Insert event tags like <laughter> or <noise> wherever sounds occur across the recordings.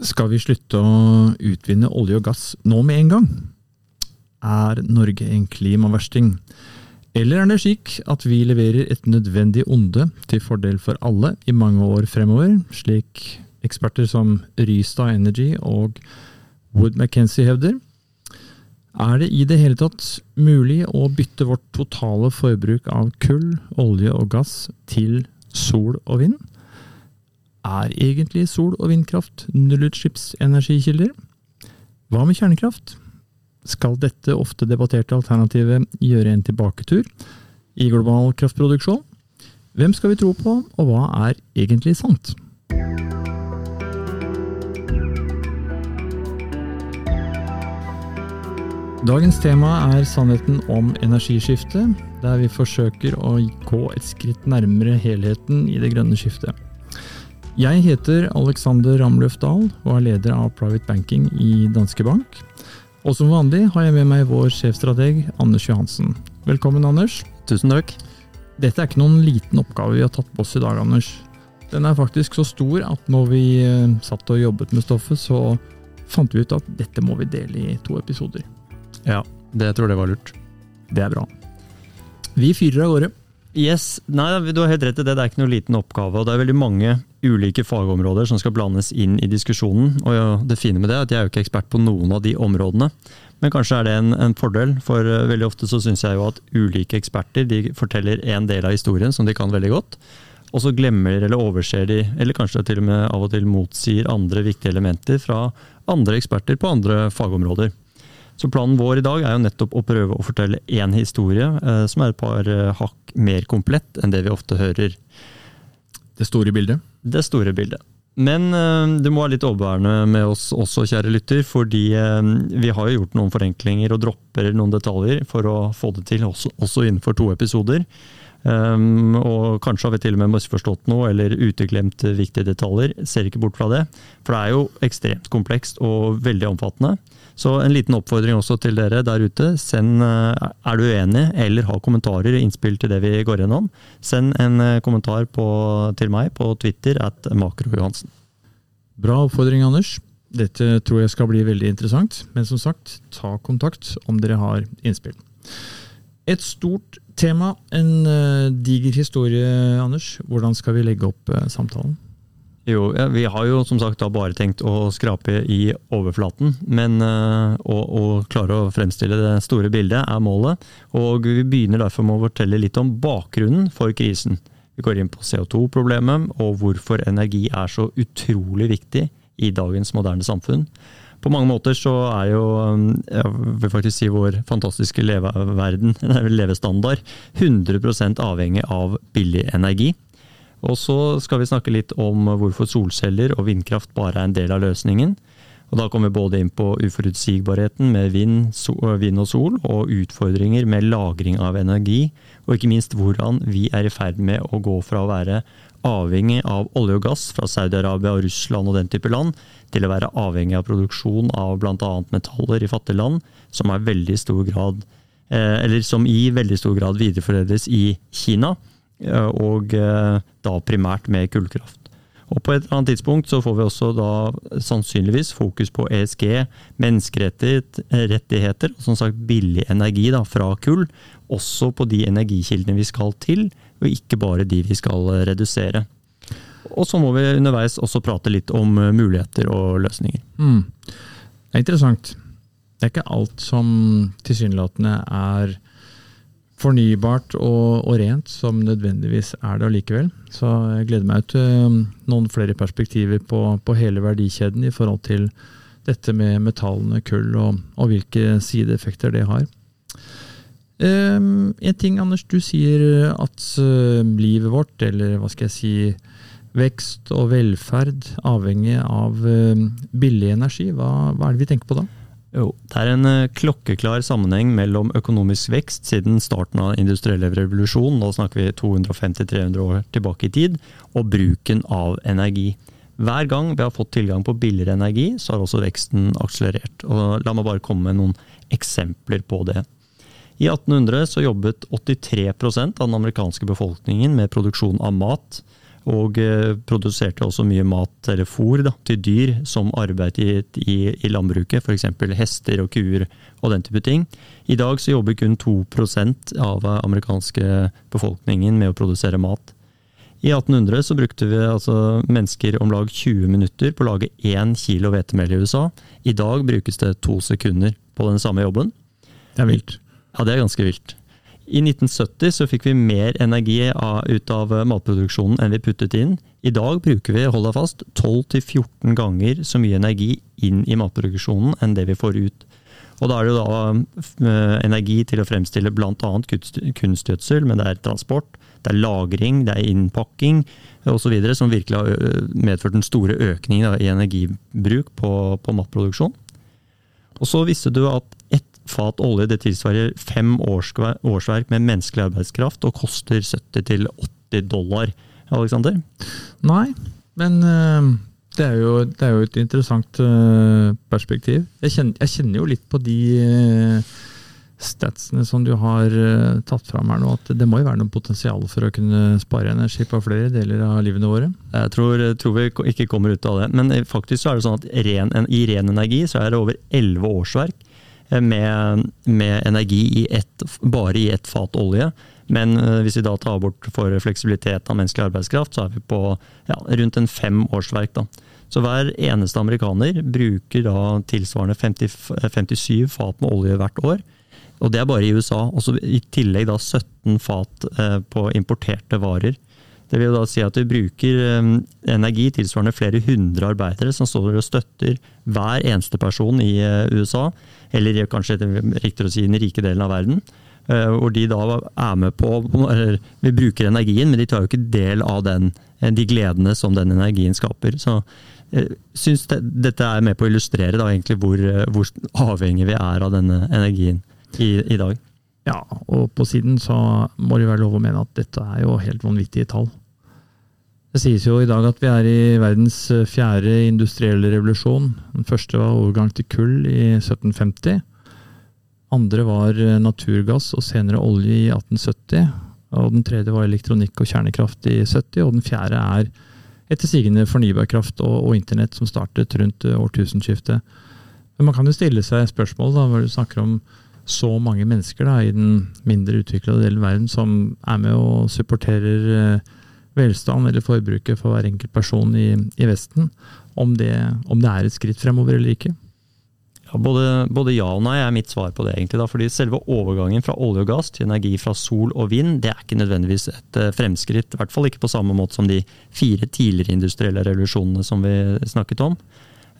Skal vi slutte å utvinne olje og gass nå med en gang? Er Norge en klimaversting? Eller er det slik at vi leverer et nødvendig onde til fordel for alle i mange år fremover, slik eksperter som Rystad Energy og Wood McKenzie hevder? Er det i det hele tatt mulig å bytte vårt totale forbruk av kull, olje og gass til sol og vind? Er egentlig sol- og vindkraft nullutslippsenergikilder? Hva med kjernekraft? Skal dette ofte debatterte alternativet gjøre en tilbaketur i global kraftproduksjon? Hvem skal vi tro på, og hva er egentlig sant? Dagens tema er sannheten om energiskiftet, der vi forsøker å gå et skritt nærmere helheten i det grønne skiftet. Jeg heter Alexander Ramløf Dahl og er leder av Private Banking i Danske Bank. Og som vanlig har jeg med meg vår sjefstrateg Anders Johansen. Velkommen, Anders. Tusen takk. Dette er ikke noen liten oppgave vi har tatt på oss i dag, Anders. Den er faktisk så stor at når vi eh, satt og jobbet med stoffet, så fant vi ut at dette må vi dele i to episoder. Ja, det tror jeg var lurt. Det er bra. Vi fyrer av gårde. Yes, nei, Du har helt rett i det, det er ikke noen liten oppgave. og Det er veldig mange ulike fagområder som skal blandes inn i diskusjonen. og Det fine med det er at jeg er jo ikke ekspert på noen av de områdene. Men kanskje er det en, en fordel, for uh, veldig ofte så syns jeg jo at ulike eksperter de forteller en del av historien som de kan veldig godt. Og så glemmer eller overser de, eller kanskje til og med av og til motsier andre viktige elementer fra andre eksperter på andre fagområder. Så planen vår i dag er jo nettopp å prøve å fortelle én historie eh, som er et par eh, hakk mer komplett enn det vi ofte hører. Det store bildet? Det store bildet. Men du det må være litt overbærende med oss også, kjære lytter, fordi eh, vi har jo gjort noen forenklinger og dropper noen detaljer for å få det til også, også innenfor to episoder. Um, og kanskje har vi til og med misforstått noe eller uteglemt viktige detaljer. Ser ikke bort fra det. For det er jo ekstremt komplekst og veldig omfattende. Så en liten oppfordring også til dere der ute. Send, eh, er du uenig eller har kommentarer og innspill til det vi går gjennom, send en eh, kommentar på, til meg på Twitter at makrojohansen. Bra oppfordring, Anders. Dette tror jeg skal bli veldig interessant. Men som sagt, ta kontakt om dere har innspill. Et stort tema, en uh, diger historie, Anders. Hvordan skal vi legge opp samtalen? Jo, ja, vi har jo som sagt bare tenkt å skrape i overflaten. Men uh, å, å, klare å fremstille det store bildet er målet. Og vi begynner derfor med å fortelle litt om bakgrunnen for krisen. Vi går inn på CO2-problemet og hvorfor energi er så utrolig viktig i dagens moderne samfunn. På mange måter så er jo jeg vil faktisk si vår fantastiske leveverden, <laughs> levestandard 100% avhengig av billig energi. Og så skal vi snakke litt om hvorfor solceller og vindkraft bare er en del av løsningen. Og Da kommer vi både inn på uforutsigbarheten med vind, vind og sol, og utfordringer med lagring av energi, og ikke minst hvordan vi er i ferd med å gå fra å være avhengig av olje og gass fra Saudi-Arabia og Russland og den type land, til å være avhengig av produksjon av bl.a. metaller i fattige land, som veldig grad eh, eller som i veldig stor grad videreforedles i Kina. Eh, og eh, da primært med kullkraft. Og På et eller annet tidspunkt så får vi også da sannsynligvis fokus på ESG, menneskerettigheter og som sagt billig energi da, fra kull. Også på de energikildene vi skal til, og ikke bare de vi skal redusere. Og så må vi underveis også prate litt om muligheter og løsninger. Mm. Det er interessant. Det er ikke alt som tilsynelatende er fornybart og, og, rent som nødvendigvis er det allikevel. Så jeg gleder meg til um, noen flere perspektiver på, på hele verdikjeden i forhold til dette med metallene, kull, og, og hvilke sideeffekter det har. Um, en ting, Anders, du sier at uh, livet vårt, eller hva skal jeg si, vekst og velferd avhenger av uh, billig energi. Hva, hva er det vi tenker på da? Jo, det er en eh, klokkeklar sammenheng mellom økonomisk vekst siden starten av industriell revolusjon, nå snakker vi 250-300 år tilbake i tid, og bruken av energi. Hver gang vi har fått tilgang på billigere energi, så har også veksten akselerert. Og la meg bare komme med noen eksempler på det. I 1800 så jobbet 83% av den amerikanske befolkningen med produksjon av mat. Og eh, produserte også mye mat eller fôr da, til dyr som arbeidet i, i, i landbruket, f.eks. hester og kuer og den type ting. I dag så jobber kun 2% av amerikanske befolkningen med å produsere mat. I 1800 så brukte vi altså mennesker om lag 20 minutter på å lage 1 kilo hvetemel i USA. I dag brukes det to sekunder på den samme jobben. Det er vilt. Ja, det er ganske vilt. I 1970 så fikk vi mer energi ut av matproduksjonen enn vi puttet inn. I dag bruker vi, hold deg fast, 12-14 ganger så mye energi inn i matproduksjonen enn det vi får ut. Og da er det jo da eh, energi til å fremstille bl.a. kunstgjødsel, men det er transport, det er lagring, det er innpakking osv. som virkelig har medført den store økningen i energibruk på, på matproduksjon. Og så visste du at fat olje det tilsvarer fem årsverk med menneskelig arbeidskraft og koster 70-80 dollar. Alexander? Nei, men det er jo, det er jo et interessant perspektiv. Jeg kjenner, jeg kjenner, jo litt på de statsene som du har tatt fram her nå, at det må jo være noe potensial for å kunne spare energi på flere deler av livene våre? Jeg tror, tror, vi ikke kommer ut av det. Men eh, faktisk så er det sånn at ren, i ren energi så er det over elleve årsverk eh, med, med energi i ett, bare i ett fat olje. Men hvis vi da tar bort for fleksibilitet av menneskelig arbeidskraft, så er vi på ja, rundt en fem årsverk. da. Så hver eneste amerikaner bruker da tilsvarende 50, 57 fat med olje hvert år. Og det er bare i USA. Også i tillegg da 17 fat eh, på importerte varer. Det vil da si at vi bruker eh, energi tilsvarende flere hundre arbeidere som står og støtter hver eneste person i eh, USA, eller kanskje riktigere å si den rike delen av verden. Hvor de da er med på eller Vi bruker energien, men de tar jo ikke del av den, de gledene som den energien skaper. Så jeg syns det, dette er med på å illustrere da egentlig hvor, hvor avhengig vi er av denne energien i, i dag. Ja, og på siden så må det være lov å mene at dette er jo helt vanvittige tall. Det sies jo i dag at vi er i verdens eh, fjerde industrielle revolusjon. Den første var overgang til kull i 1750. Andre var eh, naturgass og senere olje i 1870. Og den tredje var elektronikk og kjernekraft i 70. Og den fjerde er etter sigende fornybarkraft og, og internett som startet rundt eh, årtusenskiftet. Men man kan jo stille seg spørsmål da, hvor du snakker om så mange mennesker da, i den mindre utvikla delen av verden som er med og supporterer eh, velstand eller forbruket for hver enkelt person i, i Vesten, om det, om det, er et skritt fremover eller ikke? Ja, både, både, ja og nei er mitt svar på det. egentlig da, fordi Selve overgangen fra olje og gass til energi fra sol og vind det er ikke nødvendigvis et uh, fremskritt. I hvert fall ikke på samme måte som de fire tidligere industrielle revolusjonene som vi snakket om.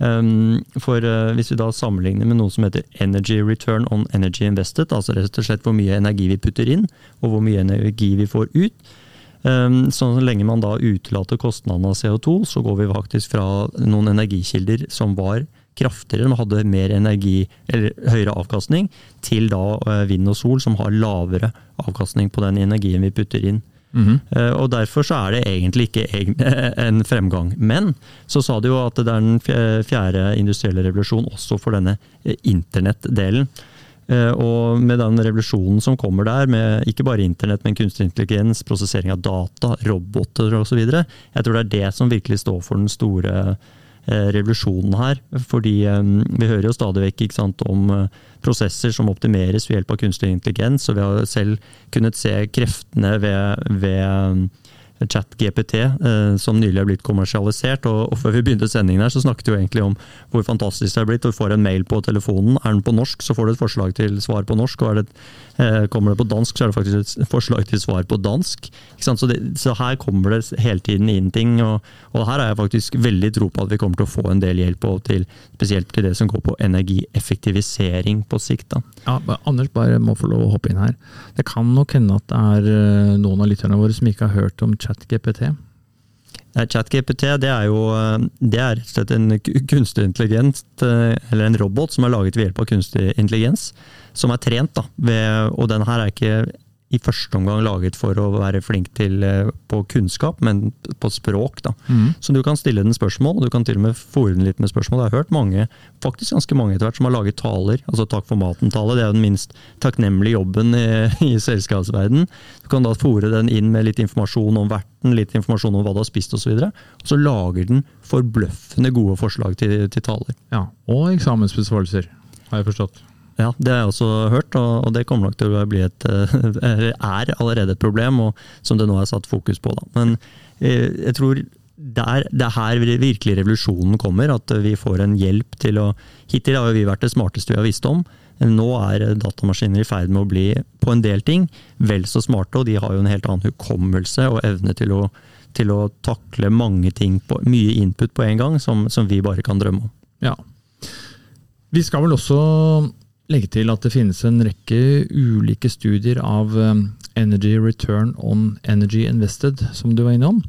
Um, for uh, Hvis vi da sammenligner med noe som heter Energy Return on Energy Invested, altså rett og slett hvor mye energi vi putter inn, og hvor mye energi vi får ut, så lenge man da utelater kostnadene av CO2, så går vi faktisk fra noen energikilder som var kraftigere, som hadde mer energi, eller høyere avkastning, til da uh, vind og sol som har lavere avkastning på den energien vi putter inn. Mm -hmm. Og Derfor så er det egentlig ikke <laughs> en fremgang. Men så sa de jo at det er den fjerde industrielle revolusjon også for denne eh, internettdelen. Eh, og med den revolusjonen som kommer der, med ikke bare internett, men kunstig intelligens, prosessering av data, roboter osv., jeg tror det er det som virkelig står for den store revolusjonen her. Fordi vi hører jo stadig vekk om prosesser som optimeres ved hjelp av kunstig intelligens. Og vi har selv kunnet se kreftene ved, ved ChatGPT, eh, som nylig er blitt kommersialisert. Og, Før vi begynte sendingen, her, så snakket vi jo egentlig om hvor fantastisk det er blitt. Du får en mail på telefonen. Er den på norsk, så får du et forslag til svar på norsk. og Er det, eh, Kommer det på dansk, så er det faktisk et forslag til svar på dansk. Så, det, så, her kommer det hele tiden inn ting. Og, og, her har jeg faktisk veldig tro på at vi kommer til å få en del hjelp til, spesielt til det som går på energieffektivisering på sikt. Da. Ja, Anders bare må få lov å hoppe inn her. Det kan nok hende at det er eh, noen av lytterne våre som ikke har hørt om ChatGPT? ChatGPT det er jo det er rett og slett en kunstig intelligens, eh, eller en robot som er laget ved hjelp av kunstig intelligens. Som er trent, da. Ved, og den her er ikke i første omgang laget for å være flink til eh, på kunnskap, men på språk. da. Mm. Så du kan stille den spørsmål, og du kan til og med fòre den litt med spørsmål. Jeg har hørt mange, faktisk ganske mange etter hvert, som har laget taler. altså Takk for maten-tale. Det er den minst takknemlige jobben i, <laughs> i selskapsverden. Du kan da fòre den inn med litt informasjon om verten, litt informasjon om hva du har spist osv. Og, så og så lager den forbløffende gode forslag til, til taler. Ja, Og eksamensbesvarelser, har jeg forstått. Ja, det har jeg også hørt, og det kommer nok til å bli et <laughs> er allerede et problem, og som det nå er satt fokus på. Da. Men eh, jeg tror der, det er her virkelig revolusjonen kommer, at vi får en hjelp til å Hittil har vi vært det smarteste vi har visst om. Nå er datamaskiner i ferd med å bli, på en del ting, vel så smarte, og de har jo en helt annen hukommelse og evne til å, til å takle mange ting, på, mye input på en gang, som, som vi bare kan drømme om. Ja. Vi skal vel også legge til at det finnes en rekke ulike studier av um, Energy Return on Energy Invested, som du var innom.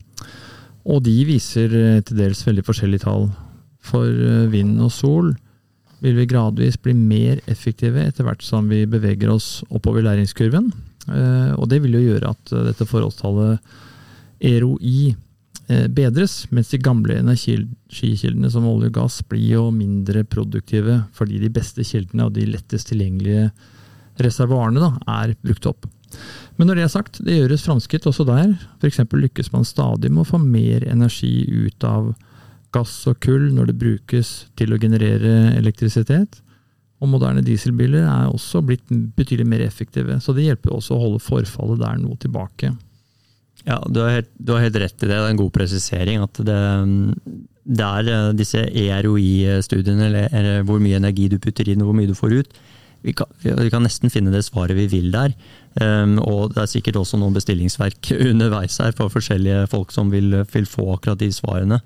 Og de viser eh, til dels veldig forskjellige tall. For eh, vind og sol vil vi gradvis bli mer effektive etter hvert som vi beveger oss oppover læringskurven. Eh, og det vil jo gjøre at dette forholdstallet ROI bedres, mens de gamle energikildene som olje og gass blir jo mindre produktive fordi de beste kildene og de lettest tilgjengelige reservoarene da, er brukt opp. Men når det er sagt, det gjøres framskritt også der. F.eks. lykkes man stadig med å få mer energi ut av gass og kull når det brukes til å generere elektrisitet. Og moderne dieselbiler er også blitt betydelig mer effektive, så det hjelper også å holde forfallet der noe tilbake. Ja, du har, helt, du har, helt, rett i det. Det er en god presisering. at det, det er eh, disse EROI-studiene, eller, hvor mye energi du putter inn og hvor mye du får ut. Vi kan, vi kan nesten finne det svaret vi vil der. Um, og det er sikkert også noen bestillingsverk <laughs> underveis her for forskjellige folk som vil, vil få akkurat de svarene.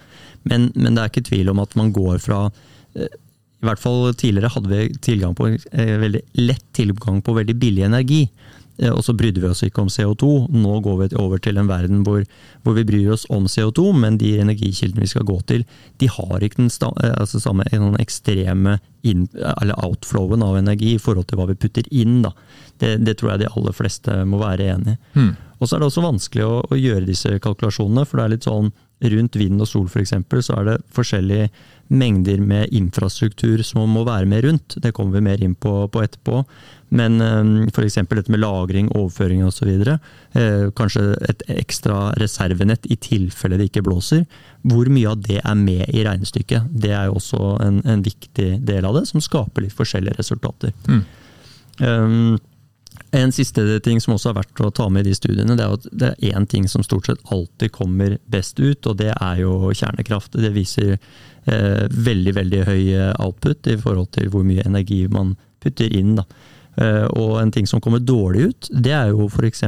Men, men, det er ikke tvil om at man går fra uh, I hvert fall tidligere hadde vi tilgang på uh, veldig lett tilgang på veldig billig energi. Eh, og så brydde vi oss ikke om CO2. Nå går vi over til en verden hvor, hvor vi bryr oss om CO2, men de energikildene vi skal gå til, de har ikke den eh, altså samme den ekstreme in, outflowen av energi i forhold til hva vi putter inn. Det, det, tror jeg de aller fleste må være enig i. Hmm. Og så er det også vanskelig å, å, gjøre disse kalkulasjonene, for det er litt sånn rundt vind og sol f.eks., så er det forskjellige mengder med infrastruktur som må være med rundt. Det kommer vi mer inn på, på etterpå. Men um, f.eks. dette med lagring, overføring osv. Eh, kanskje et ekstra reservenett i tilfelle det ikke blåser. Hvor mye av det er med i regnestykket? Det er jo også en, en viktig del av det, som skaper litt forskjellige resultater. Mm. Um, en siste ting som også er verdt å ta med i de studiene, det er at det er én ting som stort sett alltid kommer best ut, og det er jo kjernekraft. Det viser eh, veldig, veldig høy output i forhold til hvor mye energi man putter inn. da. Eh, og en ting som kommer dårlig ut, det er jo f.eks.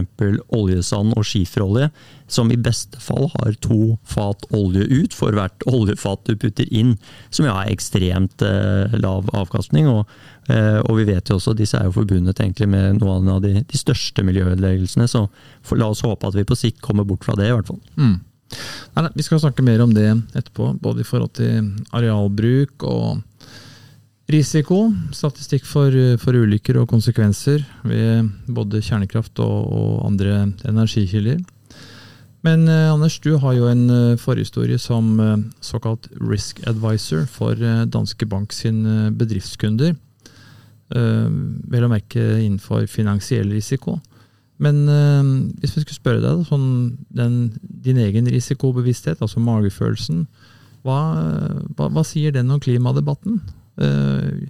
oljesand og skiferolje, som i beste fall har to fat olje ut for hvert oljefat du putter inn. Som jo er ekstremt eh, lav avkastning. Og, eh, og, vi vet jo også at disse er jo forbundet egentlig med noen av de, de største miljøødeleggelsene. Så for, la oss håpe at vi på sikt kommer bort fra det, i hvert fall. Mm. Nei, nei, vi skal snakke mer om det etterpå, både i forhold til arealbruk og Risiko, statistikk for, for, ulykker og konsekvenser ved både kjernekraft og, og andre energikilder. Men eh, Anders, du har jo en eh, forhistorie som eh, såkalt risk advisor for eh, Danske Bank sin eh, bedriftskunder. Vel å merke innenfor finansiell risiko. Men hvis vi skulle spørre deg, sånn, den, din egen risikobevissthet, altså magefølelsen, hva, hva, hva sier den om klimadebatten? Eh,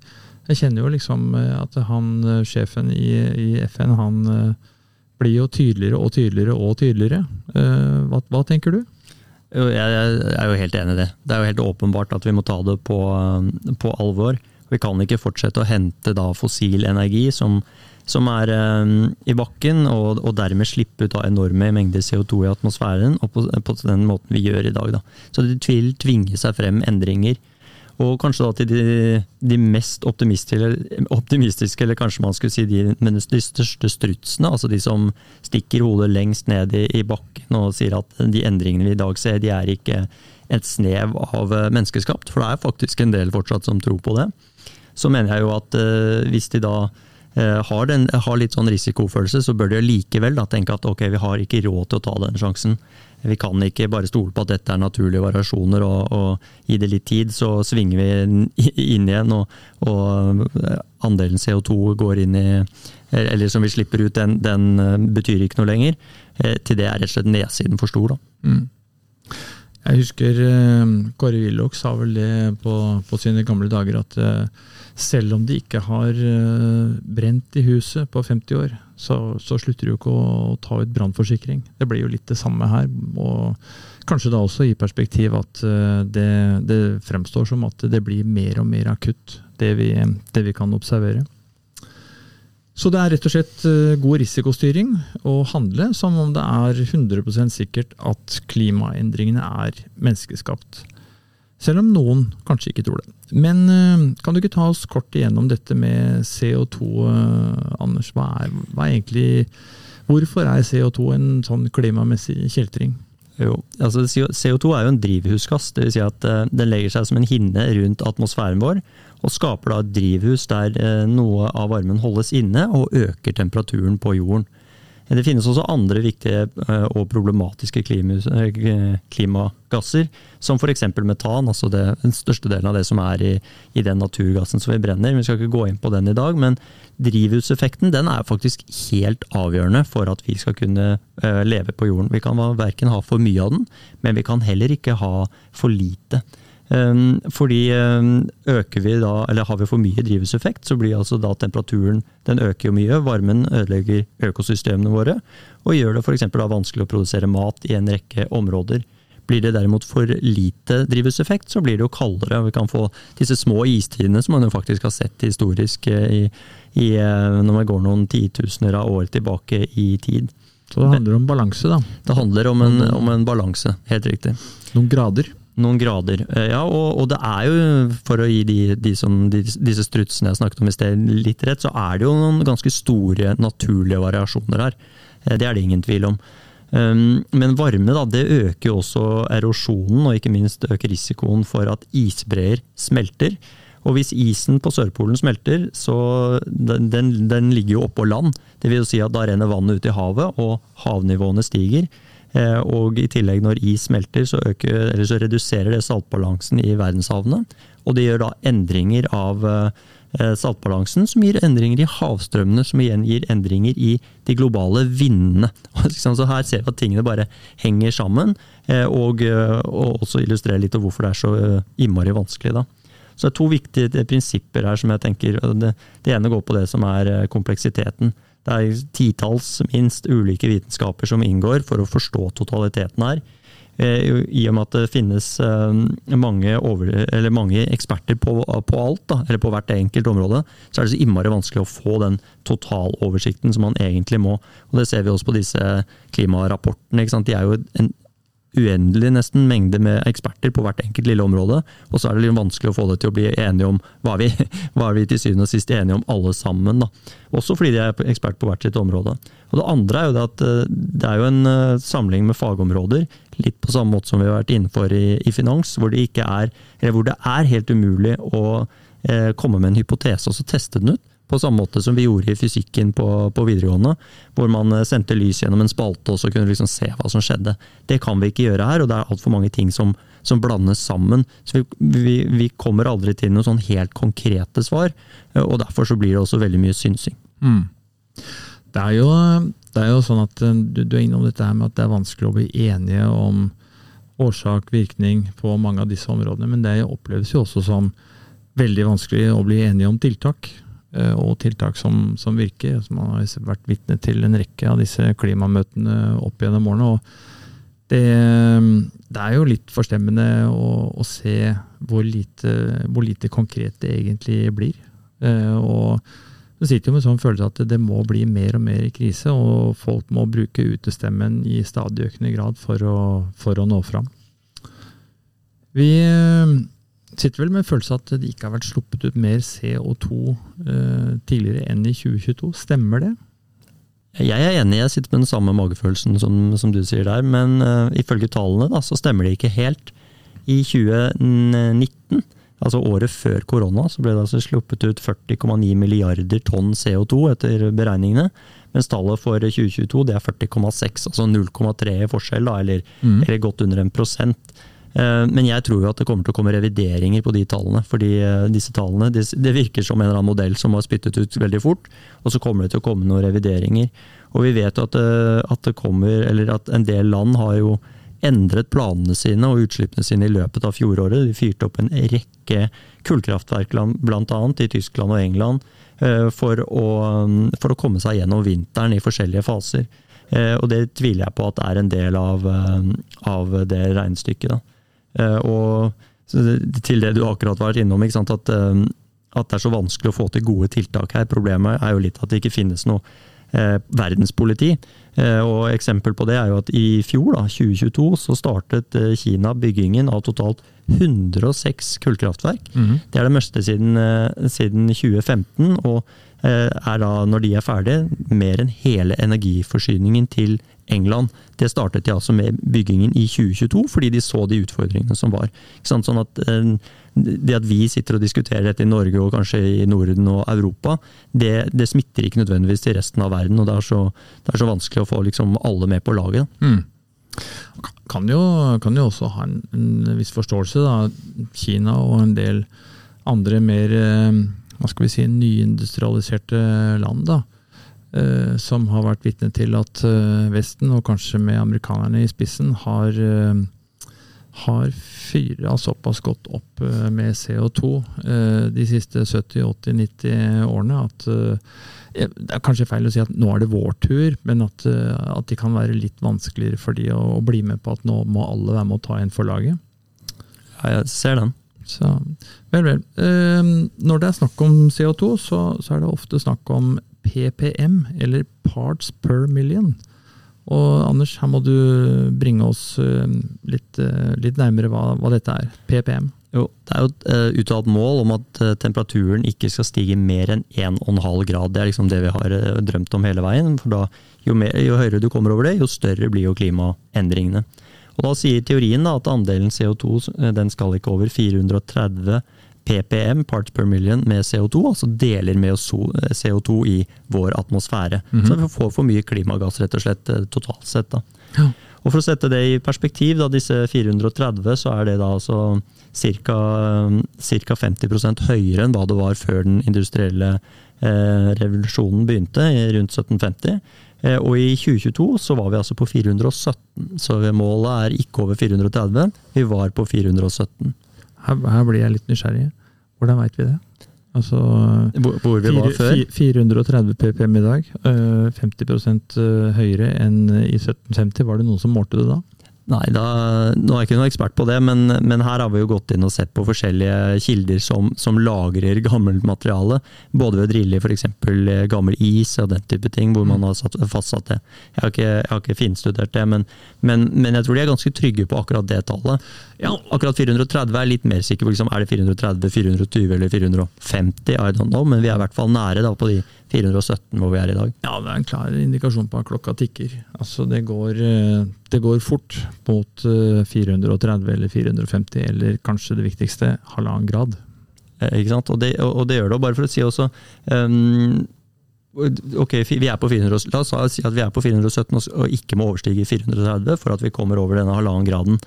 jeg kjenner jo liksom eh, at han eh, sjefen i, i FN, han blir jo tydeligere og tydeligere og tydeligere. Hva, hva tenker du? Jeg er jo helt enig i det. Det er jo helt åpenbart at vi må ta det på, på alvor. Vi kan ikke fortsette å hente da fossil energi som, som er um, i bakken, og, og, dermed slippe ut av enorme mengder CO2 i atmosfæren, og på, på den måten vi gjør i dag. Da. Så det vil tvinge seg frem endringer. Og kanskje da til de, de mest optimistiske, eller kanskje man skulle si de de største strutsene, altså de som stikker hodet lengst ned i, i, bakken og sier at de endringene vi i dag ser, de er ikke et snev av eh, menneskeskapt, for det er faktisk en del fortsatt som tror på det. Så mener jeg jo at eh, hvis de da eh, har, den, har, litt sånn risikofølelse, så bør de likevel tenke at ok, vi har ikke råd til å ta den sjansen. Vi kan ikke bare stole på at dette er naturlige variasjoner, og, og gi det litt tid, så svinger vi inn igjen, og, og eh, andelen CO2 går inn i Eller som vi slipper ut, den, den eh, betyr ikke noe lenger. Til det er rett og slett nedsiden for stor. da. Mm. Jeg husker Kåre Willoch sa vel det på, på, sine gamle dager, at selv om de ikke har brent i huset på 50 år, så, så slutter du jo ikke å, ta ut brannforsikring. Det blir jo litt det samme her. og Kanskje da også i perspektiv at det, det fremstår som at det blir mer og mer akutt, det vi, det vi kan observere. Så det er rett og slett eh, god risikostyring å handle som om det er 100% sikkert at klimaendringene er menneskeskapt. Selv om noen kanskje ikke tror det. Men eh, kan du ikke ta oss kort igjennom dette med CO2, eh, Anders? Hva er, hva er egentlig, hvorfor er CO2 en sånn klimamessig kjeltring? Jo, altså CO2 er jo en drivhusgass, dvs. Si at den legger seg som en hinne rundt atmosfæren vår og skaper da et drivhus der eh, noe av varmen holdes inne og øker temperaturen på jorden. Det finnes også andre viktige eh, og problematiske eh, klimagasser, som f.eks. metan. altså det, Den største delen av det som er i, i, den naturgassen som vi brenner. Vi skal ikke gå inn på den i dag, men drivhuseffekten den er faktisk helt avgjørende for at vi skal kunne leve på jorden. Vi kan verken ha for mye av den, men vi kan heller ikke ha for lite. Ehm, fordi ehm, øker vi da, eller har vi for mye drivhuseffekt, så blir altså da temperaturen den øker jo mye. Varmen ødelegger økosystemene våre, og gjør det f.eks. vanskelig å produsere mat i en rekke områder. Blir det derimot for lite drivhuseffekt, så blir det jo kaldere. Vi kan få disse små istidene som man jo faktisk har sett historisk eh, i, i, eh, når man går noen titusener av år tilbake i tid. Så det handler om balanse, da? Det handler om en, om en balanse, helt riktig. Noen grader? Noen grader. Eh, ja, og, og, det er jo, for å gi de, de som, de, disse strutsene jeg snakket om i sted litt rett, så er det jo noen ganske store naturlige variasjoner her. Eh, det er det ingen tvil om. Um, men varme da, det øker jo også erosjonen, og ikke minst øker risikoen for at isbreer smelter. Og hvis isen på Sørpolen smelter, så den, den, den ligger jo oppå land. Det vil jo si at da renner vannet ut i havet, og havnivåene stiger. Eh, og i tillegg, når is smelter, så, øker, så reduserer det saltbalansen i verdenshavene. Og det gjør da endringer av eh, saltbalansen, som gir endringer i havstrømmene, som igjen gir endringer i de globale vindene. <laughs> Så her ser vi at tingene bare henger sammen, eh, og, og også illustrerer litt hvorfor det er så innmari vanskelig. da. Så det er to viktige prinsipper her som jeg tenker Det, det ene går på det som er kompleksiteten. Det er titalls, minst, ulike vitenskaper som inngår for å forstå totaliteten her. Eh, I og med at det finnes eh, mange, over, mange eksperter på, på alt, da, eller på hvert enkelt område, så er det så innmari vanskelig å få den totaloversikten som man egentlig må. Og Det ser vi også på disse klimarapportene. De er jo en uendelig nesten mengde med eksperter på hvert enkelt lille område, og så er det litt vanskelig å få det til å bli enige om hva vi, <laughs> hva vi til syvende og sist enige om alle sammen. Da. Også fordi de er ekspert på hvert sitt område. Og Det andre er jo det at eh, det er jo en eh, samling med fagområder, litt på samme måte som vi har vært innenfor i, i finans, hvor det, er, hvor det er helt umulig å eh, komme med en hypotese og så teste den ut. På samme måte som vi gjorde i fysikken på, på videregående, hvor man eh, sendte lys gjennom en spalte og så kunne liksom se hva som skjedde. Det kan vi ikke gjøre her, og det er altfor mange ting som, som, blandes sammen. Så vi, vi, vi, kommer aldri til noen sånn helt konkrete svar, eh, og derfor så blir det også veldig mye synsing. Mm. Det, er jo, det er jo sånn at eh, du, du er innom dette her med at det er vanskelig å bli enige om årsak, virkning på mange av disse områdene, men det oppleves jo også som veldig vanskelig å bli enige om tiltak. Eh, og tiltak som, som virker. som har vært vitne til en rekke av disse klimamøtene opp gjennom årene. og det, det, er jo litt forstemmende å, å se hvor lite, hvor lite, konkret det egentlig blir. Eh, og du sitter jo med sånn følelse at det må bli mer og mer krise, og folk må bruke utestemmen i stadig økende grad for å, for å nå fram. Vi sitter vel med en følelse at det ikke har vært sluppet ut mer CO2 eh, tidligere enn i 2022. Stemmer det? Jeg er enig, jeg sitter med den samme magefølelsen som, som du sier der, men uh, ifølge tallene da, så stemmer det ikke helt. I 2019 Altså Året før korona så ble det altså sluppet ut 40,9 milliarder tonn CO2 etter beregningene. Mens tallet for 2022 det er 40,6, altså 0,3 i forskjell, da, eller, mm. eller, godt under en prosent. Eh, men jeg tror jo at det kommer til å komme revideringer på de tallene. fordi eh, disse tallene, Det virker som en eller annen modell som har spyttet ut veldig fort, og så kommer det til å komme noen revideringer. Og vi vet jo at, eh, at det kommer, eller at en del land har jo endret planene sine og utslippene sine i løpet av fjoråret. De fyrte opp en rekke kullkraftverk bl.a. i Tyskland og England for å, for å komme seg gjennom vinteren i forskjellige faser. Og det tviler jeg på at er en del av, av det regnestykket. Da. Eh, og til det du akkurat var innom, at, eh, at, det er så vanskelig å få til gode tiltak her. Problemet er jo litt at det ikke finnes noe eh, verdenspoliti. Eh, og Eksempel på det er jo at i fjor, da, 2022, så startet eh, Kina byggingen av totalt 106 kullkraftverk. Mm -hmm. Det er det meste siden, siden 2015. og er da, når de er ferdige, mer enn hele energiforsyningen til England. Det startet de altså med byggingen i 2022, fordi de så de utfordringene som var. Sånn at eh, Det at vi sitter og diskuterer dette i Norge og kanskje i Norden og Europa, det, det smitter ikke nødvendigvis til resten av verden. og Det er så, det er så vanskelig å få liksom alle med på laget. Mm. Kan, jo, kan jo også ha en, en viss forståelse. da, Kina og en del andre mer eh, hva skal vi si, nyindustrialiserte land. da, Eh, som har vært vitne til at eh, Vesten, og kanskje med amerikanerne i spissen, har, eh, har fyra såpass godt opp med CO2 de siste 70-80-90 årene at det er kanskje feil å si at nå er det vår tur, men at, at det kan være litt vanskeligere for de å, å, bli med på at nå må alle være med å ta en for laget. Ja, jeg ser den. Så, vel, vel. når det er snakk om CO2, så, så er det ofte snakk om PPM, eller Parts per Million. Og Anders, her må du bringe oss eh, litt, eh, litt nærmere hva, hva, dette er. PPM. Jo, Det er jo et uh, uttalt mål om at uh, temperaturen ikke skal stige mer enn 1,5 grad. Det er liksom det vi har drømt om hele veien. for da, jo, mer, jo, høyere du kommer over det, jo større blir jo klimaendringene. Og Da sier teorien da, at andelen CO2 den skal ikke over 430 ppm, parts per million, med CO2, altså deler med CO2 i vår atmosfære. Mm -hmm. Så vi får for mye klimagass, rett og slett, eh, totalt sett. da. Ja. Og For å sette det i perspektiv, da, disse 430, så er det da altså ca. 50% høyere enn hva det var før den industrielle eh, revolusjonen begynte, rundt 1750. Eh, og i 2022 så var vi altså på 417, så målet er ikke over 430, vi var på 417. Her, her blir jeg litt nysgjerrig. Hvordan veit vi det? Altså, hvor, hvor vi var før? 430 ppm i dag. 50 eh, eh, høyere enn i 1750. Var det noen som målte det da? Nei, da, nå er jeg ikke noen ekspert på det, men, men, her har vi jo gått inn og sett på forskjellige kilder som, som lagrer gammelt materiale. Både ved å drille f.eks. gammel is og den type ting, hvor man har satt, fastsatt det. Jeg har ikke, jeg har ikke finstudert det, men, men, men, jeg tror de er ganske trygge på akkurat det tallet. Ja, akkurat 430 er litt mer sikker på. Liksom, er det 430, 420 eller 450? I don't know, men vi er i hvert fall nære da, på de 417 hvor vi er i dag. Ja, det er en klar indikasjon på at klokka tikker. Altså, det går, eh, det går fort mot 430 eh, eller 450, eller kanskje det viktigste, halvannen grad. Eh, ikke sant? Og det, og det, gjør det. Bare for å si også um, Ok, vi er på 400, La oss si at vi er på 417 og ikke må overstige 430 for at vi kommer over denne halvannen graden.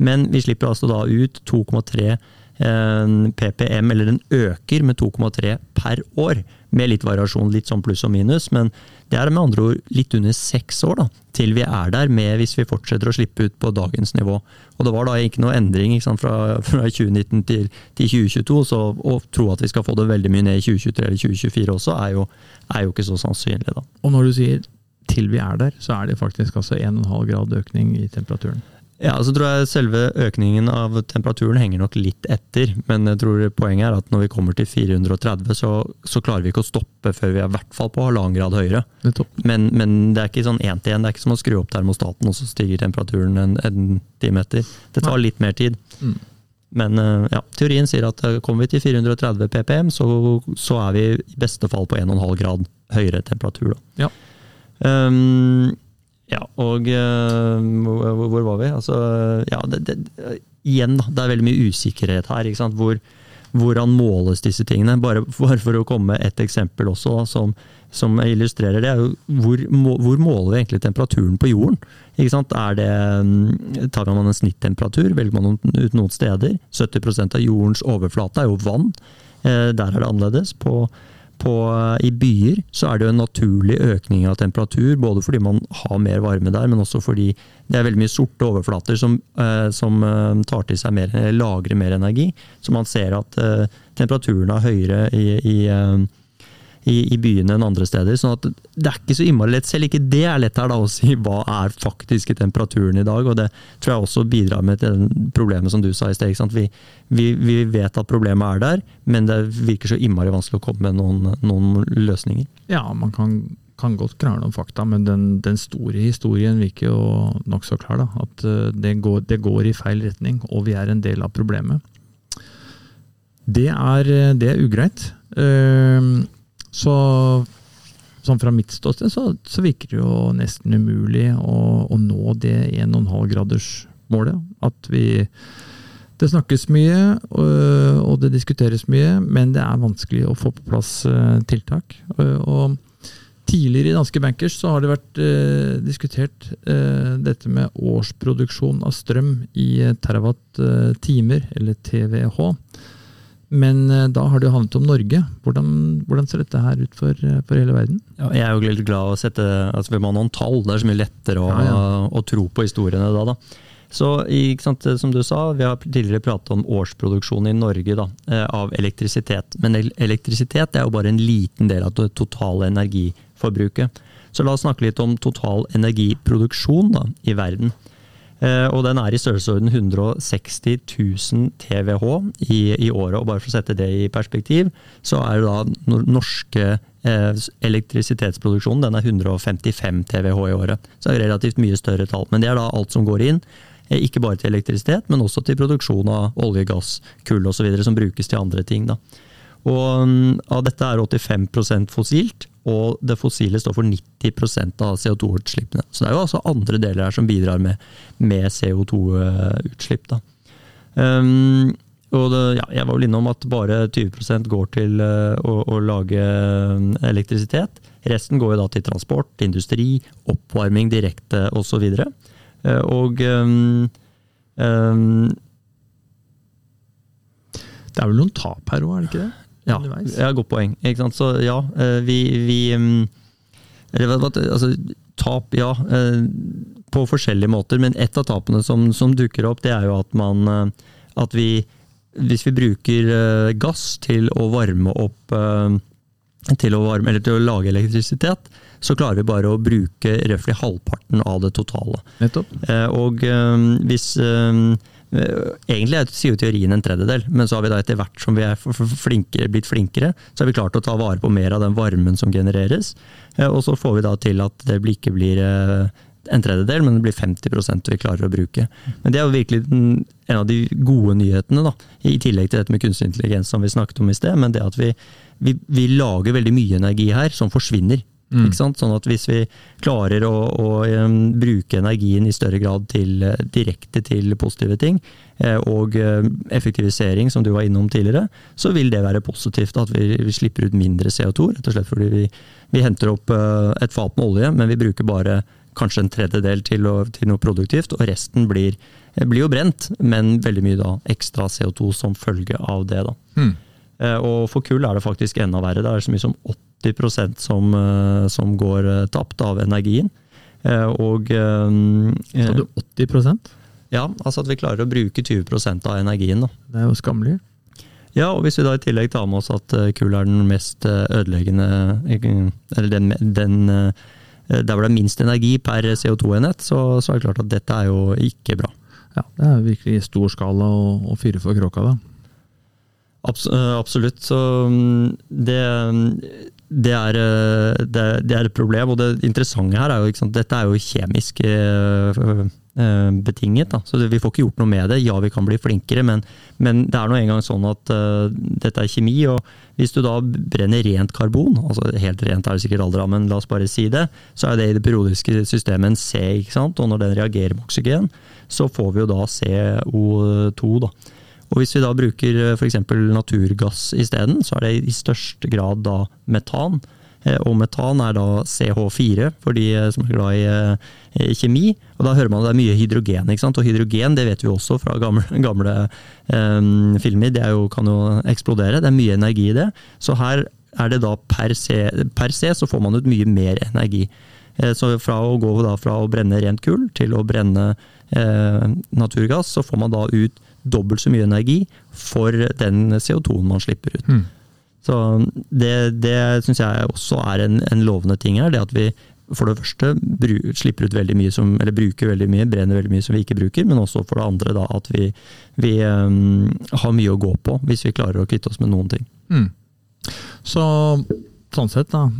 Men vi slipper altså da ut 2,3 ppm, eller den øker med 2,3 per år. Med litt variasjon, litt sånn pluss og minus, men det er med andre ord litt under seks år da, til vi er der, med hvis vi fortsetter å slippe ut på dagens nivå. Og det var da ikke noe endring sant, fra, fra, 2019 til, til 2022, så å tro at vi skal få det veldig mye ned i 2023 eller 2024 også, er jo, er jo ikke så sannsynlig. da. Og når du sier til vi er der, så er det faktisk altså 1,5 grad økning i temperaturen? Ja, så tror jeg selve økningen av temperaturen henger nok litt etter. Men jeg tror poenget er at når vi kommer til 430, så, så klarer vi ikke å stoppe før vi er i hvert fall på halvannen grad høyere. Men, men, det er ikke sånn én til én. Det er ikke som å skru opp termostaten, og så stiger temperaturen en, en time etter. Det tar litt mer tid. Mm. Men eh, ja, teorien sier at eh, kommer vi til 430 ppm, så, så er vi i beste fall på 1,5 grad høyere temperatur. Da. Ja. Um, ja, og uh, hvor, var vi? Altså, ja, det, det, igjen, det er veldig mye usikkerhet her. Hvor, hvordan måles disse tingene? Bare for, for å komme med et eksempel også, da, som, som, illustrerer det. hvor, hvor, måler vi egentlig temperaturen på jorden? Ikke sant? Er det, mm, tar man en snittemperatur? Velger man ut noen steder? 70 av jordens overflate er jo vann. Eh, der er det annerledes. På på, I byer så er det jo en naturlig økning av temperatur, både fordi man har mer varme der, men også fordi det er veldig mye sorte overflater som, eh, som eh, tar til seg mer, lagrer mer energi. Så man ser at eh, temperaturen er høyere i, i eh, i, i, byene enn andre steder. sånn at det er ikke så innmari lett. Selv ikke det er lett her da å si hva er faktiske temperaturen i dag. og Det tror jeg også bidrar med til problemet som du sa i sted. Vi, vi, vi, vet at problemet er der, men det virker så innmari vanskelig å komme med noen, noen løsninger. Ja, man kan, kan godt krangle om fakta, men den, den, store historien virker jo nokså klar. da, At eh, det går, det går, i feil retning, og vi er en del av problemet. Det er, det er ugreit. Uh, så sånn fra mitt ståsted så, så, virker det jo nesten umulig å, å nå det 1,5-gradersmålet. At vi Det snakkes mye, og, og, det diskuteres mye, men det er vanskelig å få på plass uh, tiltak. Uh, og Tidligere i danske bankers så har det vært uh, diskutert dette med årsproduksjon av strøm i terawatt-timer, eller TVH. Men eh, da har det jo handlet om Norge. Hvordan, hvordan ser dette her ut for, eh, for, hele verden? Ja, jeg er jo litt glad å sette altså Vi må ha noen tall. Det er så mye lettere å, ja, ja. å tro på historiene da. da. Så sant, Som du sa, vi har tidligere pratet om årsproduksjon i Norge da, eh, av elektrisitet. Men elektrisitet er jo bare en liten del av det totale energiforbruket. Så la oss snakke litt om total energiproduksjon da, i verden. Eh, og den er i størrelsesorden 160 000 TWh i, i, året. Og bare for å sette det i perspektiv, så er det da norske eh, elektrisitetsproduksjonen den er 155 TWh i året. Så det er relativt mye større tall. Men det er da alt som går inn. Eh, ikke bare til elektrisitet, men også til produksjon av olje, gass, kull osv. som brukes til andre ting. Da. Og mm, av dette er 85% fossilt, og det fossile står for 90% av CO2-utslippene. Så det er jo altså andre deler her som bidrar med, med CO2-utslipp. Um, ja, jeg var vel innom at bare 20 går til uh, å, å, lage um, elektrisitet. Resten går jo da til transport, industri, oppvarming direkte osv. Og, uh, og um, um, Det er vel noen tap her òg, er det ikke det? Ja, ja godt poeng. Så ja, eh, vi, vi mm, altså, Tap, ja. Eh, på forskjellige måter, men et av tapene som, som, dukker opp, det er jo at man eh, At vi Hvis vi bruker gass til å varme opp til å, varme, eller til å lage elektrisitet, så klarer vi bare å bruke røftlig halvparten av det totale. Nettopp. Og hvis egentlig sier jo teorien en tredjedel, men så har vi da etter hvert som vi er flinkere, blitt flinkere, så har vi klart å ta vare på mer av den varmen som genereres. Eh, og så får vi da til at det ikke blir eh, en tredjedel, men det blir 50% vi klarer å bruke. Men det er jo virkelig en av de gode nyhetene, da, i tillegg til dette med kunstig intelligens som vi snakket om i sted. Men det at vi, vi, vi lager veldig mye energi her som forsvinner. Mm. Sånn at hvis vi klarer å, å um, bruke energien i større grad til, uh, direkte til positive ting, eh, og uh, effektivisering, som du var innom tidligere, så vil det være positivt. At vi, vi slipper ut mindre CO2, rett og slett fordi vi, vi henter opp et fat med olje, men vi bruker bare kanskje en tredjedel til, å, til noe produktivt, og resten blir, blir, jo brent, men veldig mye da ekstra CO2 som følge av det. da. Mm. Og for kull er det faktisk enda verre. Det er så mye som 80 80 som, eh, som går eh, tapt av energien. Eh, og Sa du 80% Ja, altså at vi klarer å bruke 20% av energien. Da. Det er jo skammelig. Ja, og hvis vi da i tillegg tar med oss at kull er den mest ødeleggende Eller den, den der hvor det er minst energi per CO2-enhet, så, så, er det klart at dette er jo ikke bra. Ja, Det er virkelig stor skala å, å fyre for kråka, da. Absolutt. Så mm, det det er, eh, det, det er, et problem. Og det interessante her er jo at dette er jo kjemisk eh, eh, betinget. Da. Så vi får ikke gjort noe med det. Ja, vi kan bli flinkere, men, men det er nå engang sånn at uh, dette er kjemi. og Hvis du da brenner rent karbon, altså helt rent er det sikkert aldri, men la oss bare si det, så er det i det periodiske systemet en C. ikke sant? Og når den reagerer med oksygen, så får vi jo da CO2. da. Og hvis vi da bruker f.eks. naturgass isteden, så er det i største grad da metan. Og metan er da CH4, for de som er glad i kjemi. Og da hører man at det er mye hydrogen. ikke sant? Og hydrogen det vet vi også fra gamle, <laughs> gamle um, filmer, det jo, kan jo eksplodere. Det er mye energi i det. Så her er det da per se, per se så får man ut mye mer energi. Så fra å gå fra å brenne rent kull til å brenne eh, naturgass, så får man da ut dobbelt så mye energi for den CO2-en man slipper ut. Mm. Så Det, det syns jeg også er en, en, lovende ting her. det at vi for det første bru, slipper ut veldig mye som, eller bruker veldig mye, brenner veldig mye som vi ikke bruker, men også for det andre da, at vi, vi um, har mye å gå på hvis vi klarer å kvitte oss med noen ting. Mm. Så sånn sett, da,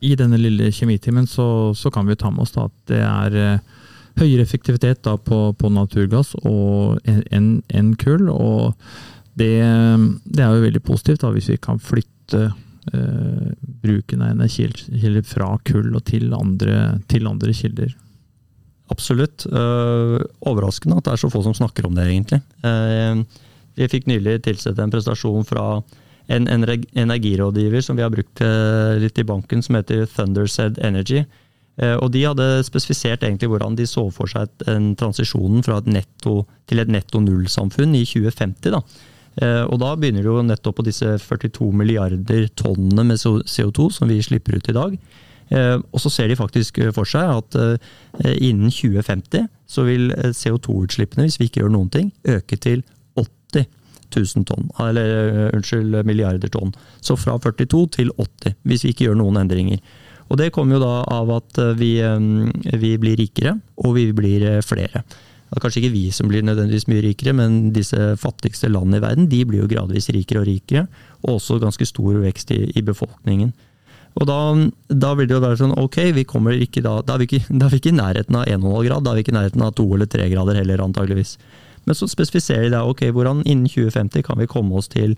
i denne lille kjemitimen så, så, kan vi ta med oss da, at det er uh, høyere effektivitet da, på, på, naturgass enn en kull. og det, det, er jo veldig positivt da, hvis vi kan flytte eh, bruken av energikilder fra kull og til andre, til andre kilder. Absolutt. Uh, overraskende at det er så få som snakker om det, egentlig. Uh, vi fikk nylig tilsett en prestasjon fra en, en energirådgiver som vi har brukt litt i banken, som heter Thundersaid Energy. Og De hadde spesifisert egentlig hvordan de så for seg en transisjonen fra et netto til et netto null-samfunn i 2050. da. Eh, og da begynner det jo nettopp på disse 42 milliarder tonnene med CO2 som vi slipper ut i dag. Eh, og så ser de faktisk for seg at eh, innen 2050 så vil CO2-utslippene, hvis vi ikke gjør noen ting, øke til 80 000 tonn. Eller unnskyld, milliarder tonn. Så fra 42 til 80, hvis vi ikke gjør noen endringer. Og det kommer jo da av at vi, vi blir rikere, og vi blir flere. Det er kanskje ikke vi som blir nødvendigvis mye rikere, men disse fattigste landene i verden de blir jo gradvis rikere og rikere. Og også ganske stor vekst i, i befolkningen. Og da, da, vil det jo være sånn, ok, vi kommer ikke da, da er vi ikke, <laughs> da er vi ikke i nærheten av 1,5 grad, da er vi ikke i nærheten av 2 eller 3 grader heller, antageligvis. Men så spesifiserer de da ok, hvordan innen 2050 kan vi komme oss til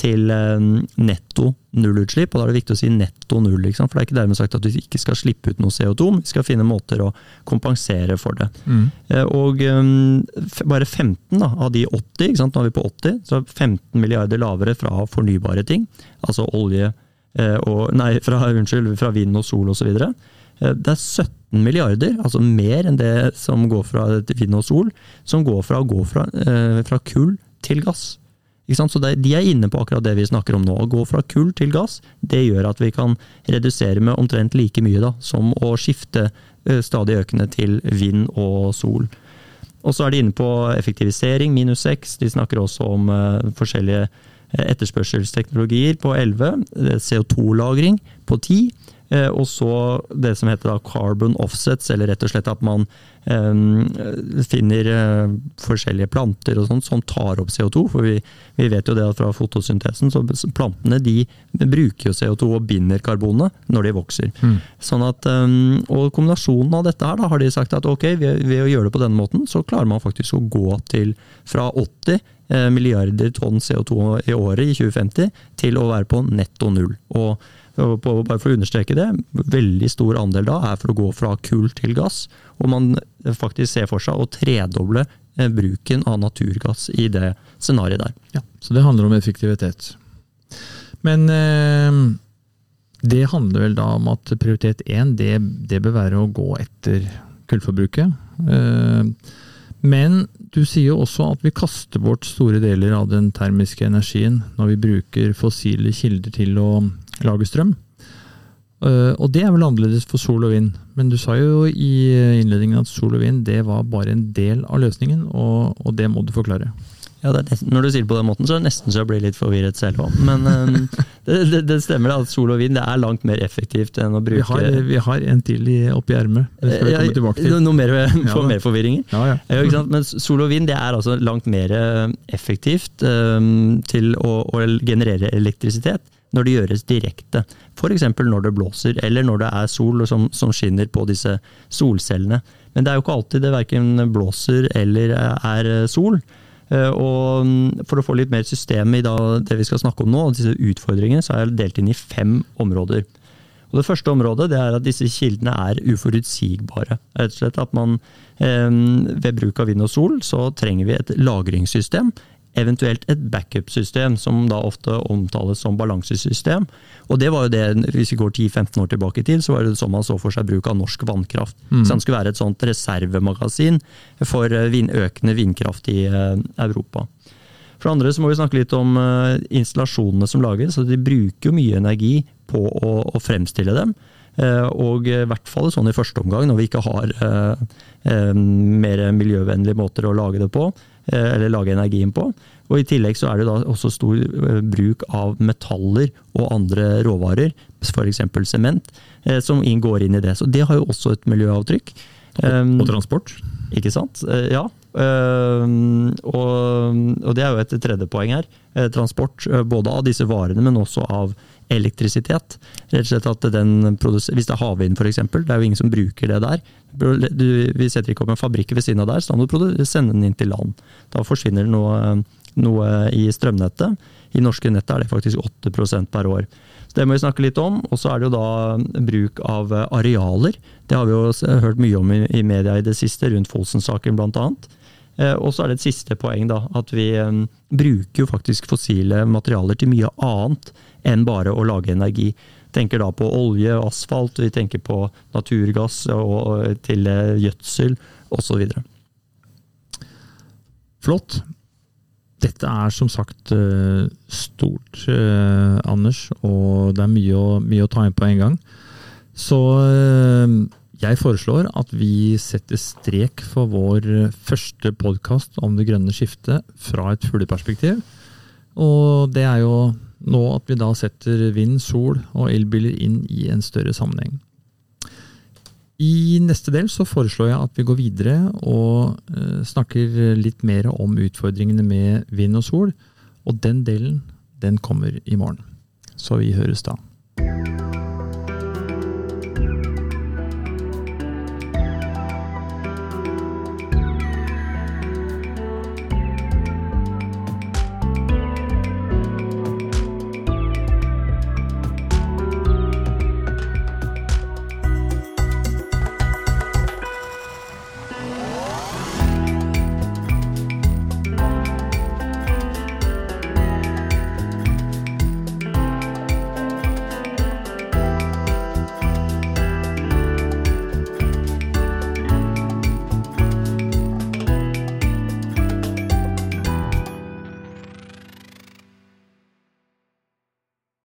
til eh, netto nullutslipp. Og da er det viktig å si netto null, for det er ikke dermed sagt at du ikke skal slippe ut noe CO2. Men vi skal finne måter å kompensere for det. Mm. Eh, og um, bare 15 da, av de 80, ikke sant? nå er vi på 80, så er 15 milliarder lavere fra fornybare ting. Altså olje og Nei, fra, <laughs> unnskyld, fra vind og sol osv. Det er 17 milliarder, altså mer enn det som går fra vind og sol, som går fra å gå fra, fra kull til gass. Så det, De er inne på akkurat det vi snakker om nå. Å gå fra kull til gass det gjør at vi kan redusere med omtrent like mye da, som å skifte stadig økende til vind og sol. Og så er de inne på effektivisering, minus 6. De snakker også om forskjellige etterspørselsteknologier på 11. CO2-lagring på 10. Eh, og så det som heter carbon offsets, eller rett og slett at man um, finner uh, forskjellige planter og sånt som tar opp CO2. For vi, vi, vet jo det at fra fotosyntesen, så plantene de bruker jo CO2 og binder karbonet når de vokser. Mm. Sånn at, og kombinasjonen av dette her, da har de sagt at ok, ved, ved, å gjøre det på denne måten, så klarer man faktisk å gå til fra 80 milliarder tonn CO2 i året i 2050 til å være på netto null. Og bare for å understreke det, veldig stor andel da er for å gå fra kull til gass. Og man faktisk ser for seg å tredoble eh, bruken av naturgass i det scenarioet der. Ja, Så det handler om effektivitet. Men eh, det handler vel da om at prioritet én, det, det bør være å gå etter kullforbruket. Eh, men du sier jo også at vi kaster bort store deler av den termiske energien når vi bruker fossile kilder til å lage strøm. Uh, og det er vel annerledes for sol og vind. Men du sa jo i innledningen at sol og vind det var bare en del av løsningen, og, og det må du forklare. Ja, nesten, Når du sier det på den måten, så er det nesten så jeg blir litt forvirret selv òg. Men um, <laughs> det, det, det, stemmer at sol og vind det er langt mer effektivt enn å bruke Vi har, vi har en til i, oppi ermet. Ja, tilbake til. Noe mer, for <laughs> mer forvirringer? Ja, ja. Men sol og vind det er altså langt mer effektivt um, til å, å generere elektrisitet når det gjøres direkte. F.eks. når det blåser, eller når det er sol som, som, skinner på disse solcellene. Men det er jo ikke alltid det verken blåser eller er sol. Eh, og mm, For å få litt mer system i det vi skal snakke om nå, disse utfordringene, så er jeg delt inn i fem områder. Og Det første området det er at disse kildene er uforutsigbare. Rett og slett at man eh, Ved bruk av vind og sol så trenger vi et lagringssystem eventuelt et backup-system, som da ofte omtales som balansesystem. Og det var jo det, hvis vi går 10-15 år tilbake i tid, så var det sånn man så for seg bruk av norsk vannkraft. Mm. Så det skulle være et sånt reservemagasin for eh, økende vindkraft i uh, Europa. For det andre så må vi snakke litt om uh, installasjonene som lages. så De bruker jo mye energi på å, å fremstille dem. Og i hvert fall sånn i første omgang, når vi ikke har mer miljøvennlige måter å lage det på, eller lage energien på. Og I tillegg så er det da også stor bruk av metaller og andre råvarer, f.eks. sement, som inngår inn i det. Så det har jo også et miljøavtrykk. Og, og transport? Ikke sant. Ja. Uh, og, det er jo et tredje poeng her. Transport både av disse varene, men også av elektrisitet. Rett og slett at den Hvis det er havvind f.eks., det er jo ingen som bruker det der. Du, vi setter ikke opp en fabrikk ved siden av der, så da må du sende den inn til land. Da forsvinner det noe, noe i strømnettet. I norske nettet er det faktisk 8% per år. Så Det må vi snakke litt om. Og så er det jo da bruk av arealer. Det har vi jo hørt mye om i media i det siste, rundt Fosen-saken bl.a. Eh, og så er det et siste poeng, da. At vi eh, bruker jo faktisk fossile materialer til mye annet enn bare å lage energi. Tenker da på olje, asfalt, vi tenker på naturgass og til eh, gjødsel osv. Flott. Dette er som sagt stort, Anders, og det er mye å, mye å ta inn på en gang. Så jeg foreslår at vi setter strek for vår første podkast om det grønne skiftet fra et fugleperspektiv. Og det er jo nå at vi da setter vind, sol og elbiler inn i en større sammenheng. I neste del så foreslår jeg at vi går videre og eh, snakker litt mer om utfordringene med vind og sol. Og den delen, den kommer i morgen. Så vi høres da.